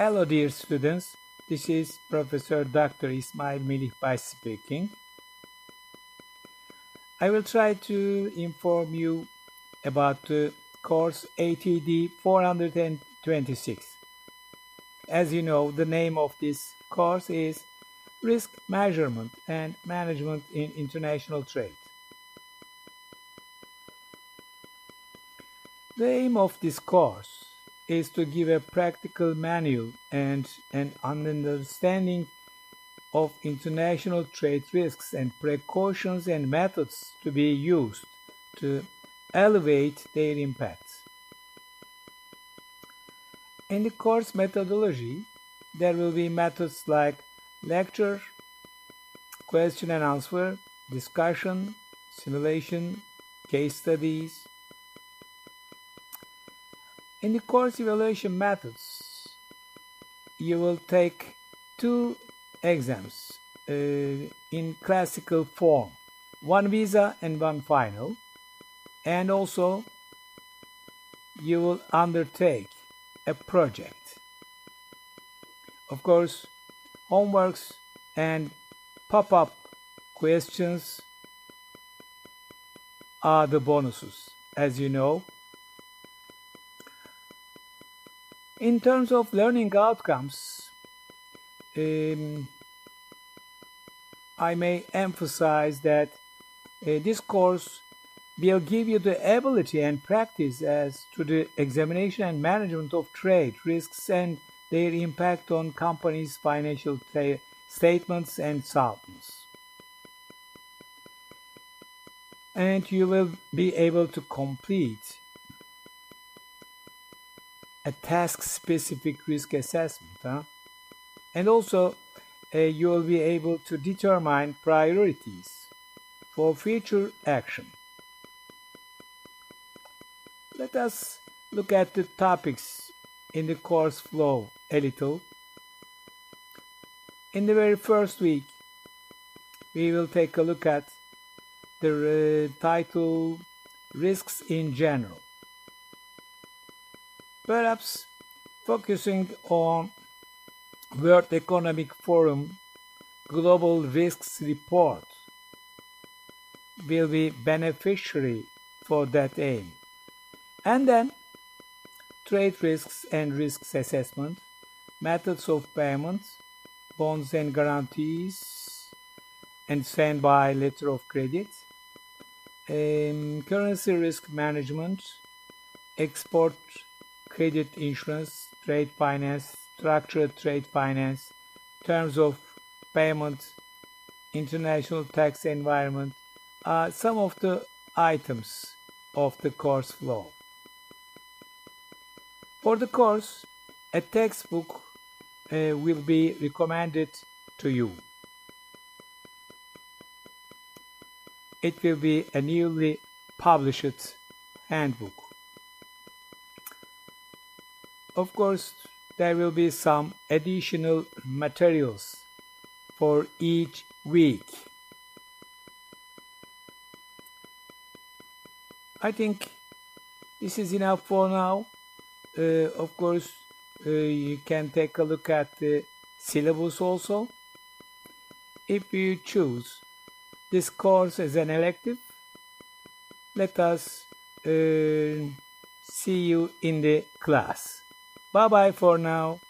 Hello dear students, this is Professor Dr. Ismail Melihbay speaking. I will try to inform you about the course ATD 426. As you know, the name of this course is Risk Measurement and Management in International Trade. The aim of this course is to give a practical manual and an understanding of international trade risks and precautions and methods to be used to elevate their impacts. In the course methodology, there will be methods like lecture, question and answer, discussion, simulation, case studies, in the course evaluation methods, you will take two exams uh, in classical form, one visa and one final, and also you will undertake a project. Of course, homeworks and pop-up questions are the bonuses, as you know. In terms of learning outcomes, um, I may emphasize that uh, this course will give you the ability and practice as to the examination and management of trade risks and their impact on companies' financial statements and solvents. And you will be able to complete a task-specific risk assessment. Huh? And also, uh, you will be able to determine priorities for future action. Let us look at the topics in the course flow a little. In the very first week, we will take a look at the uh, title Risks in General perhaps focusing on World Economic Forum Global Risks Report will be beneficiary for that aim. And then trade risks and risks assessment, methods of payments, bonds and guarantees, and standby letter of credit, um, currency risk management, export credit insurance, trade finance, structured trade finance, terms of payment, international tax environment are some of the items of the course flow. For the course, a textbook uh, will be recommended to you. It will be a newly published handbook. Of course, there will be some additional materials for each week. I think this is enough for now. Uh, of course, uh, you can take a look at the syllabus also. If you choose this course as an elective, let us uh, see you in the class. Bye bye for now.